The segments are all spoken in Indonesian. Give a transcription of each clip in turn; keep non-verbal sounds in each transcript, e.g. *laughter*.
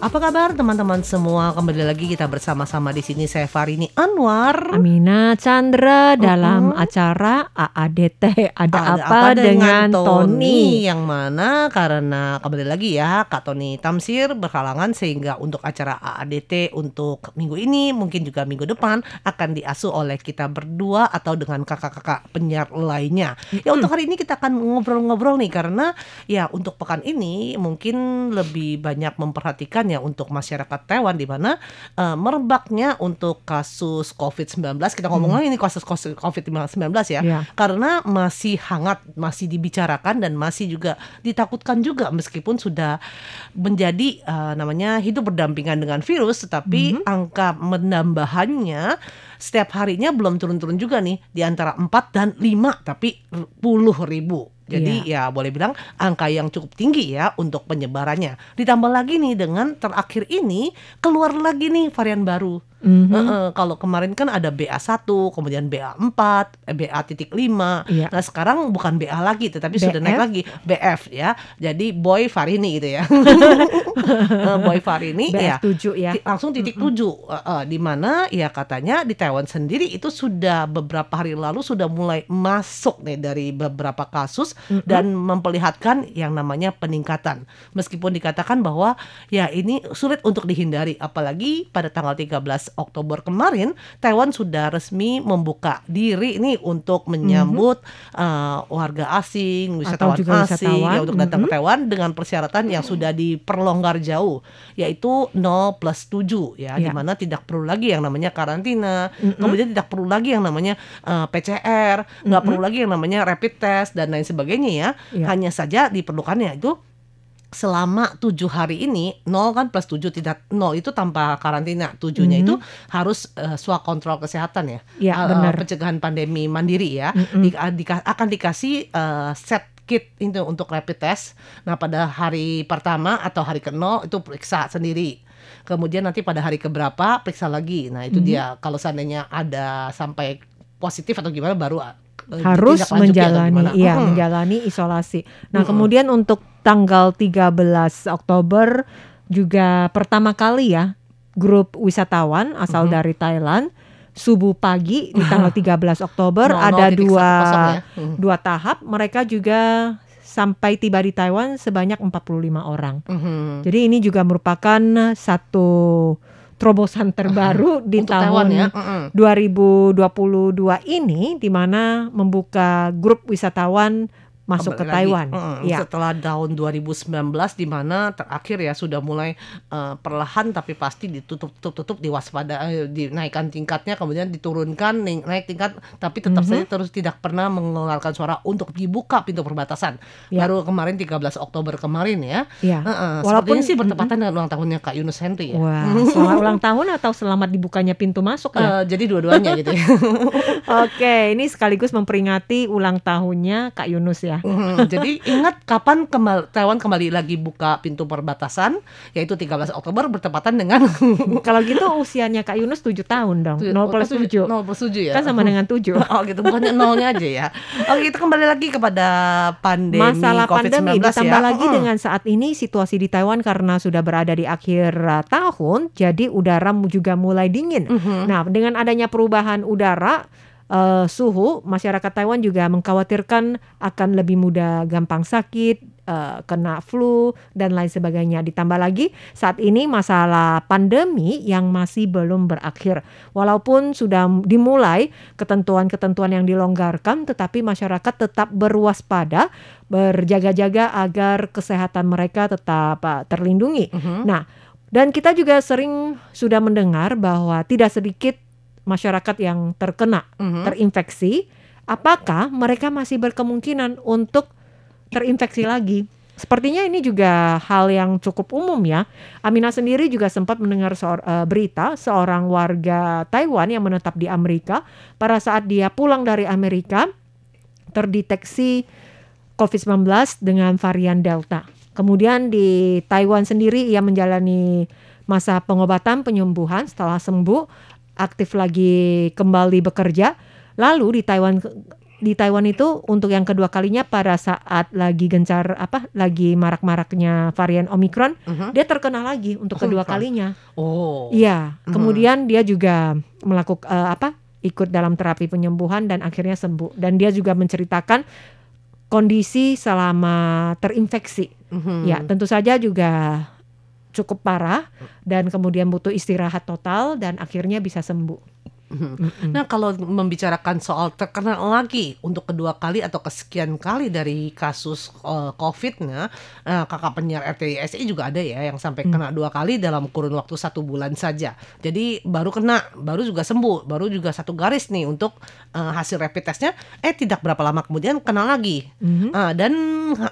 Apa kabar teman-teman semua? Kembali lagi kita bersama-sama di sini saya Farini Anwar. Amina Chandra dalam Mm-mm. acara AADT ada, apa, dengan, Tony? Yang mana karena kembali lagi ya Kak Tony Tamsir berhalangan sehingga untuk acara AADT untuk minggu ini mungkin juga minggu depan akan diasuh oleh kita berdua atau dengan kakak-kakak penyiar lainnya. Ya untuk hari ini kita akan ngobrol-ngobrol nih karena ya untuk pekan ini mungkin lebih banyak memperhatikan ya untuk masyarakat Taiwan di mana eh, merebaknya untuk kasus COVID-19. Kita ngomong lagi nih kasus COVID-19 ya Ya. karena masih hangat, masih dibicarakan dan masih juga ditakutkan juga meskipun sudah menjadi eh, namanya hidup berdampingan dengan virus, tetapi angka menambahannya setiap harinya belum turun-turun juga nih di antara 4 dan 5 tapi puluh ribu. Jadi ya boleh bilang angka yang cukup tinggi ya untuk penyebarannya. Ditambah lagi nih dengan terakhir ini keluar lagi nih varian baru. Mhm. Heeh, kalau kemarin kan ada BA1, kemudian BA4, eh, BA.5. Iya. Nah, sekarang bukan BA lagi tetapi sudah naik BF. lagi BF ya. Jadi Boy Farini gitu ya. *laughs* Boy Farini ya. BF7 ya. Langsung titik tujuh Eh, eh, di mana ya katanya di Taiwan sendiri itu sudah beberapa hari lalu sudah mulai masuk nih dari beberapa kasus dan memperlihatkan yang namanya peningkatan. Meskipun dikatakan bahwa ya ini sulit untuk dihindari. Apalagi pada tanggal 13 Oktober kemarin Taiwan sudah resmi membuka diri ini untuk menyambut eh, warga asing wisatawan juga asing wisatawan. ya untuk datang ke Mhm. Taiwan dengan persyaratan yang sudah diperlonggar jauh yaitu 0 plus 7 ya Ya. di mana tidak perlu lagi yang namanya karantina kemudian tidak perlu lagi yang namanya eh, PCR nggak perlu lagi yang namanya rapid test dan lain sebagainya ya. Ya. hanya saja diperlukannya itu selama tujuh hari ini nol kan plus tujuh tidak nol itu tanpa karantina. Tujuhnya itu harus eh, swab kontrol kesehatan ya. Ya, eh, benar. pencegahan pandemi mandiri ya. Di- dika- akan dikasih eh, set kit itu untuk rapid test. Nah pada hari pertama atau hari ke nol itu periksa sendiri. Kemudian nanti pada hari keberapa periksa lagi. Nah itu dia. Kalau seandainya ada sampai positif atau gimana baru eh, harus ditindaklanjuti atau menjalani gimana. iya Mm-mm. menjalani isolasi. Nah, kemudian untuk tanggal 13 Oktober juga pertama kali ya grup wisatawan asal Mm-hmm. dari Thailand subuh pagi di tanggal *laughs* 13 Oktober 00.10 ada dua ya. Mm. dua tahap mereka juga sampai tiba di Taiwan sebanyak 45 orang. Mhm. Jadi ini juga merupakan satu terobosan terbaru di Untuk Taiwan tahun ya. Mhm. 2022 ini di mana membuka grup wisatawan masuk ke lagi. Taiwan. Mm-mm. Ya. Setelah tahun 2019 di mana terakhir ya sudah mulai eh, perlahan tapi pasti ditutup tutup tutup diwaspada eh, dinaikkan tingkatnya kemudian diturunkan naik tingkat tapi tetap Mhm. saja terus tidak pernah mengeluarkan suara untuk dibuka pintu perbatasan. Ya. Baru kemarin 13 Oktober kemarin ya. Ya. Heeh, Walaupun- sepertinya sih bertepatan dengan ulang tahunnya Kak Yunus Henry ya. Wah, *laughs* selamat ulang tahun atau selamat dibukanya pintu masuk ya? Eh, jadi dua-duanya gitu ya. *laughs* Oke, ini sekaligus memperingati ulang tahunnya Kak Yunus ya. Mhm, Jadi ingat kapan kembali Taiwan kembali lagi buka pintu perbatasan yaitu 13 Oktober bertepatan dengan *laughs* Kalau gitu usianya Kak Yunus 7 tahun dong. 0 plus 7. 0 plus 7 ya. Kan sama dengan 7. *laughs* Oh gitu, bukannya nolnya aja ya. Oke, kita kembali lagi kepada pandemi Masalah pandemi COVID-19 ditambah ya. lagi dengan saat ini situasi di Taiwan karena sudah berada di akhir uh, tahun, jadi udara juga mulai dingin. Mhm. Nah, dengan adanya perubahan udara eh, suhu, masyarakat Taiwan juga mengkhawatirkan akan lebih mudah gampang sakit, eh, kena flu dan lain sebagainya. Ditambah lagi saat ini masalah pandemi yang masih belum berakhir. Walaupun sudah dimulai ketentuan-ketentuan yang dilonggarkan, tetapi masyarakat tetap berwaspada, berjaga-jaga agar kesehatan mereka tetap eh, terlindungi. Mhm. Nah, dan kita juga sering sudah mendengar bahwa tidak sedikit masyarakat yang terkena, Mhm. terinfeksi. Apakah mereka masih berkemungkinan untuk terinfeksi lagi? Sepertinya ini juga hal yang cukup umum ya. Amina sendiri juga sempat mendengar seor- eh, berita seorang warga Taiwan yang menetap di Amerika pada saat dia pulang dari Amerika terdeteksi COVID-19 dengan varian Delta. Kemudian di Taiwan sendiri ia menjalani masa pengobatan penyembuhan setelah sembuh, aktif lagi kembali bekerja. Lalu di Taiwan di Taiwan itu untuk yang kedua kalinya pada saat lagi gencar apa lagi marak-maraknya varian Omicron, Mhm. dia terkena lagi untuk kedua Omicron. kalinya. Oh. Iya, Mhm. kemudian dia juga melakukan apa? ikut dalam terapi penyembuhan dan akhirnya sembuh. Dan dia juga menceritakan kondisi selama terinfeksi. Mhm. Ya, tentu saja juga cukup parah dan kemudian butuh istirahat total dan akhirnya bisa sembuh. Nah, kalau membicarakan soal terkena lagi untuk kedua kali atau kesekian kali dari kasus eh, COVID-nya, eh, kakak penyiar RTI juga ada ya yang sampai Hmm. kena dua kali dalam kurun waktu satu bulan saja. Jadi baru kena, baru juga sembuh, baru juga satu garis nih untuk eh, hasil rapid testnya. Eh tidak berapa lama kemudian kena lagi. Ah, dan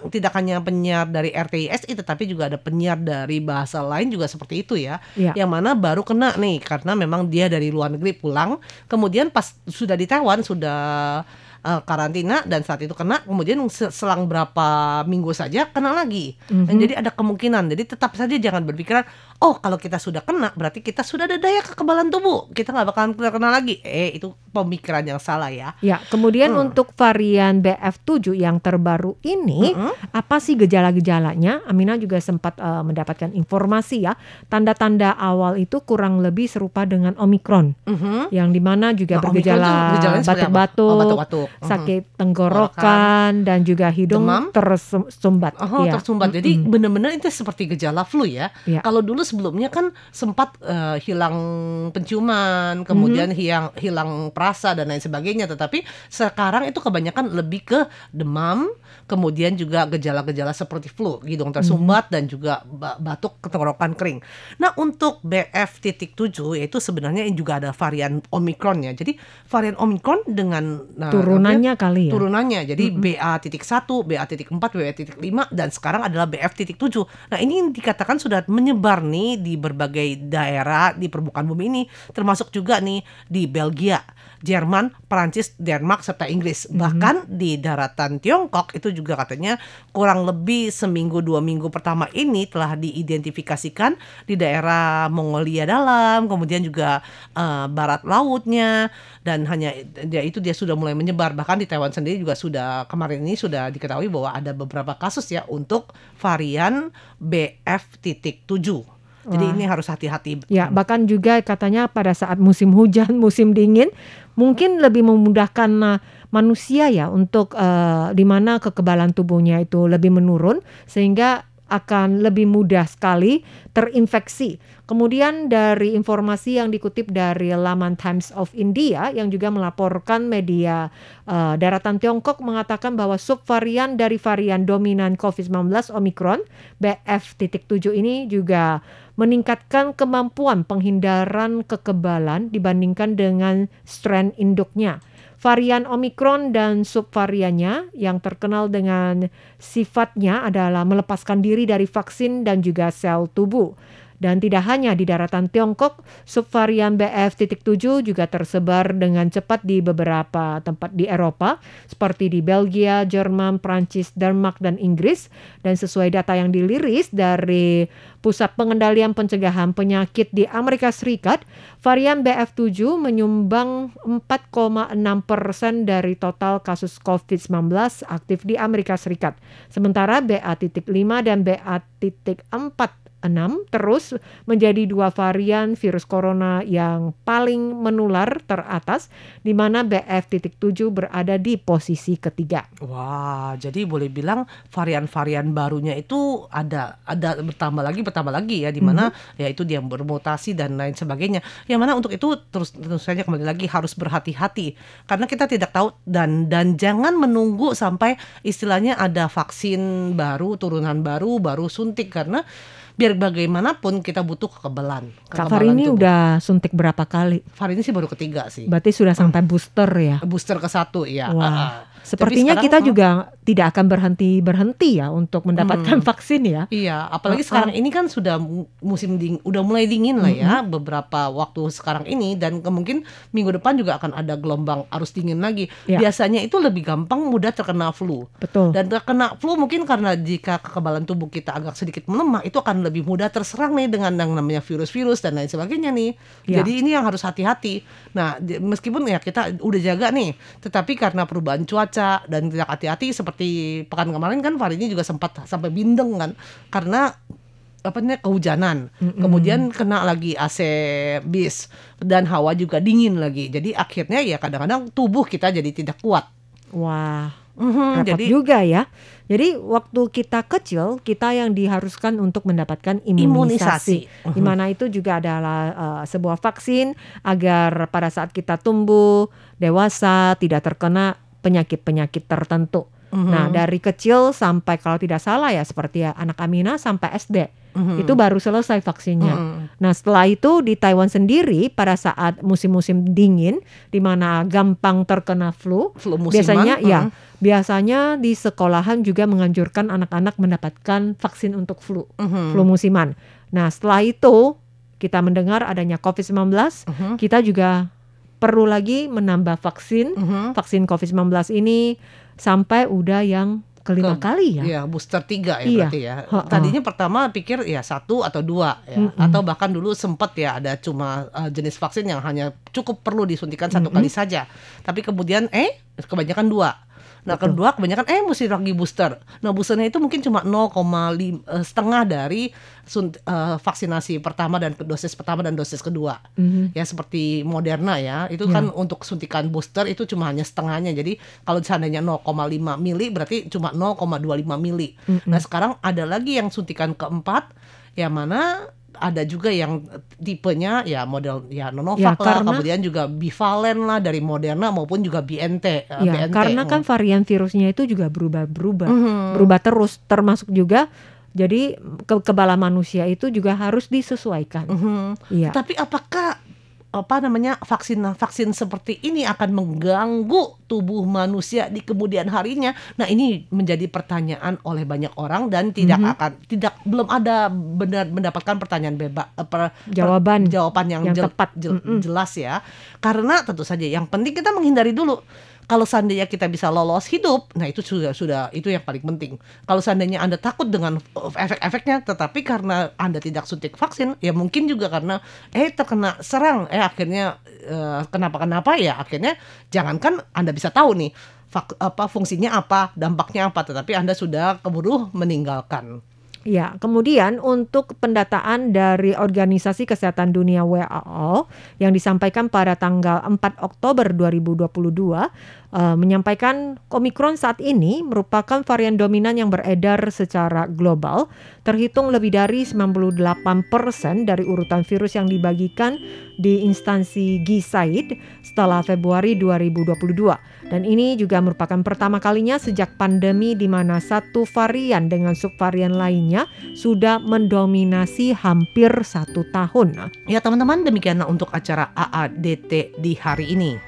tidak hanya penyiar dari RTISI tetapi juga ada penyiar dari bahasa lain juga seperti itu ya. Ya. Yang mana baru kena nih karena memang dia dari luar negeri pulang, kemudian pas sudah di Taiwan sudah eh, karantina dan saat itu kena, kemudian se- selang berapa minggu saja kena lagi. Dan Mhm. jadi ada kemungkinan. Jadi tetap saja jangan berpikiran, oh kalau kita sudah kena berarti kita sudah ada daya kekebalan tubuh, kita nggak bakalan kena lagi. Eh itu pemikiran yang salah ya. Ya, kemudian Hmm. untuk varian BF7 yang terbaru ini, Mm-mm. apa sih gejala-gejalanya? Amina juga sempat eh, mendapatkan informasi ya, tanda-tanda awal itu kurang lebih serupa dengan Omicron, Mhm. yang di mana juga Nah, bergejala batuk-batuk, Oh, batuk-batuk. Mhm. sakit tenggorokan, dan juga hidung Demam? tersumbat. Oh, Ya. tersumbat. Jadi Mm-mm. benar-benar itu seperti gejala flu ya. Ya. Kalau dulu sebelumnya kan sempat eh, hilang penciuman, kemudian hilang hilang perasa dan lain sebagainya. Tetapi sekarang itu kebanyakan lebih ke demam, kemudian juga gejala-gejala seperti flu, hidung tersumbat dan juga ba- batuk tenggorokan kering. Nah, untuk BF.7 yaitu sebenarnya juga ada varian Omicron ya. Jadi varian Omicron dengan nah, turunannya kali ya. turunannya. Jadi BA.1, BA.4, BA.5 dan sekarang adalah BF.7. Nah, ini dikatakan sudah menyebar nih di berbagai daerah di permukaan bumi ini, termasuk juga nih di Belgia, Jerman, Perancis, Denmark serta Inggris. Bahkan di daratan Tiongkok itu juga katanya kurang lebih seminggu dua minggu pertama ini telah diidentifikasikan di daerah Mongolia dalam, kemudian juga eh, barat lautnya dan hanya dia itu dia sudah mulai menyebar bahkan di Taiwan sendiri juga sudah kemarin ini sudah diketahui bahwa ada beberapa kasus ya untuk varian BF.7. Jadi Wah. ini harus hati-hati. Ya, bahkan juga katanya pada saat musim hujan, *laughs* musim dingin, mungkin lebih memudahkan uh, manusia ya untuk uh, di mana kekebalan tubuhnya itu lebih menurun sehingga akan lebih mudah sekali terinfeksi. Kemudian dari informasi yang dikutip dari laman Times of India yang juga melaporkan media uh, daratan Tiongkok mengatakan bahwa subvarian dari varian dominan COVID-19 Omicron BF.7 ini juga meningkatkan kemampuan penghindaran kekebalan dibandingkan dengan strain induknya. Varian Omicron dan subvariannya yang terkenal dengan sifatnya adalah melepaskan diri dari vaksin dan juga sel tubuh. Dan tidak hanya di daratan Tiongkok, subvarian BF.7 juga tersebar dengan cepat di beberapa tempat di Eropa, seperti di Belgia, Jerman, Prancis, Denmark, dan Inggris. Dan sesuai data yang diliris dari Pusat Pengendalian Pencegahan Penyakit di Amerika Serikat, varian BF7 menyumbang 4,6 persen dari total kasus COVID-19 aktif di Amerika Serikat. Sementara BA.5 dan BA.4 6 terus menjadi dua varian virus corona yang paling menular teratas di mana BF.7 berada di posisi ketiga. Wah, jadi boleh bilang varian-varian barunya itu ada ada bertambah lagi bertambah lagi ya di mana ya itu dia bermutasi dan lain sebagainya. Yang mana untuk itu terus tentu saja kembali lagi harus berhati-hati karena kita tidak tahu dan dan jangan menunggu sampai istilahnya ada vaksin baru, turunan baru, baru suntik karena biar bagaimanapun kita butuh kekebalan. Kak Fari ini tubuh. udah suntik berapa kali? Fari ini sih baru ketiga sih. Berarti sudah sampai booster ya. Booster ke satu ya. Wah. Ah, ah. Sepertinya sekarang, kita hmm. juga tidak akan berhenti berhenti ya untuk mendapatkan vaksin ya. Iya, apalagi Uh-uh. sekarang ini kan sudah mu- musim ding, udah mulai dingin lah ya beberapa waktu sekarang ini dan kemungkin minggu depan juga akan ada gelombang arus dingin lagi. Ya. Biasanya itu lebih gampang mudah terkena flu. Betul. Dan terkena flu mungkin karena jika kekebalan tubuh kita agak sedikit melemah itu akan lebih mudah terserang nih dengan yang namanya virus-virus dan lain sebagainya nih. Ya. Jadi ini yang harus hati-hati. Nah, meskipun ya kita udah jaga nih, tetapi karena perubahan cuaca dan tidak hati-hati seperti pekan kemarin kan Farinya juga sempat sampai bindeng kan karena apa namanya kehujanan. Kemudian kena lagi AC bis dan hawa juga dingin lagi. Jadi akhirnya ya kadang-kadang tubuh kita jadi tidak kuat. Wah, Mhm, repot jadi juga ya. Jadi waktu kita kecil kita yang diharuskan untuk mendapatkan imunisasi. Imunisasi. Di mana itu juga adalah uh, sebuah vaksin agar pada saat kita tumbuh dewasa tidak terkena penyakit-penyakit tertentu. Mhm. Nah, dari kecil sampai kalau tidak salah ya seperti ya anak Amina sampai SD. Mhm. Itu baru selesai vaksinnya. Mhm. Nah, setelah itu di Taiwan sendiri pada saat musim-musim dingin di mana gampang terkena flu, flu musiman. biasanya ya, mhm. biasanya di sekolahan juga menganjurkan anak-anak mendapatkan vaksin untuk flu, Mhm. flu musiman. Nah, setelah itu kita mendengar adanya COVID-19, Mhm. kita juga perlu lagi menambah vaksin, Mhm. vaksin COVID-19 ini sampai udah yang kelima Ke- kali ya. Iya, booster tiga ya Iya. berarti ya. Ha-ha. Tadinya pertama pikir ya satu atau dua ya, Mm-mm. atau bahkan dulu sempat ya ada cuma uh, jenis vaksin yang hanya cukup perlu disuntikan satu Mm-mm. kali saja. Tapi kemudian eh kebanyakan dua. Nah Betul. kedua kebanyakan eh mesti lagi booster. Nah boosternya itu mungkin cuma 0,5 eh, setengah dari sunt- eh, vaksinasi pertama dan dosis pertama dan dosis kedua. Mhm. ya seperti Moderna ya itu Ya. kan untuk suntikan booster itu cuma hanya setengahnya jadi kalau seandainya 0,5 mili berarti cuma 0,25 mili Mm-mm. nah sekarang ada lagi yang suntikan keempat yang mana ada juga yang tipenya ya model ya Ya, Nonovac lah kemudian juga bivalen lah dari Moderna maupun juga BNT eh, Ya, BNT. karena kan varian virusnya itu juga berubah-berubah. Mhm. berubah terus termasuk juga jadi kekebalan manusia itu juga harus disesuaikan. Mhm. Iya. Tapi apakah apa namanya vaksin vaksin seperti ini akan mengganggu tubuh manusia di kemudian harinya? Nah ini menjadi pertanyaan oleh banyak orang dan tidak Mhm. akan tidak belum ada benar mendapatkan pertanyaan bebas Jawaban jawaban yang, yang jel- tepat. jel- jelas ya. Karena tentu saja yang penting kita menghindari dulu. Kalau seandainya kita bisa lolos hidup, nah itu sudah sudah itu yang paling penting. Kalau seandainya Anda takut dengan efek-efeknya, tetapi karena Anda tidak suntik vaksin, ya mungkin juga karena eh terkena serang, eh akhirnya eh, kenapa-kenapa ya akhirnya jangankan Anda bisa tahu nih fak- apa fungsinya apa, dampaknya apa, tetapi Anda sudah keburu meninggalkan. Ya, kemudian untuk pendataan dari Organisasi Kesehatan Dunia WHO yang disampaikan pada tanggal 4 Oktober 2022 eh, menyampaikan Omicron saat ini merupakan varian dominan yang beredar secara global, terhitung lebih dari 98% dari urutan virus yang dibagikan di instansi Gisaid setelah Februari 2022. Dan ini juga merupakan pertama kalinya sejak pandemi di mana satu varian dengan subvarian lainnya sudah mendominasi hampir satu tahun. Ya teman-teman demikianlah untuk acara AADT di hari ini.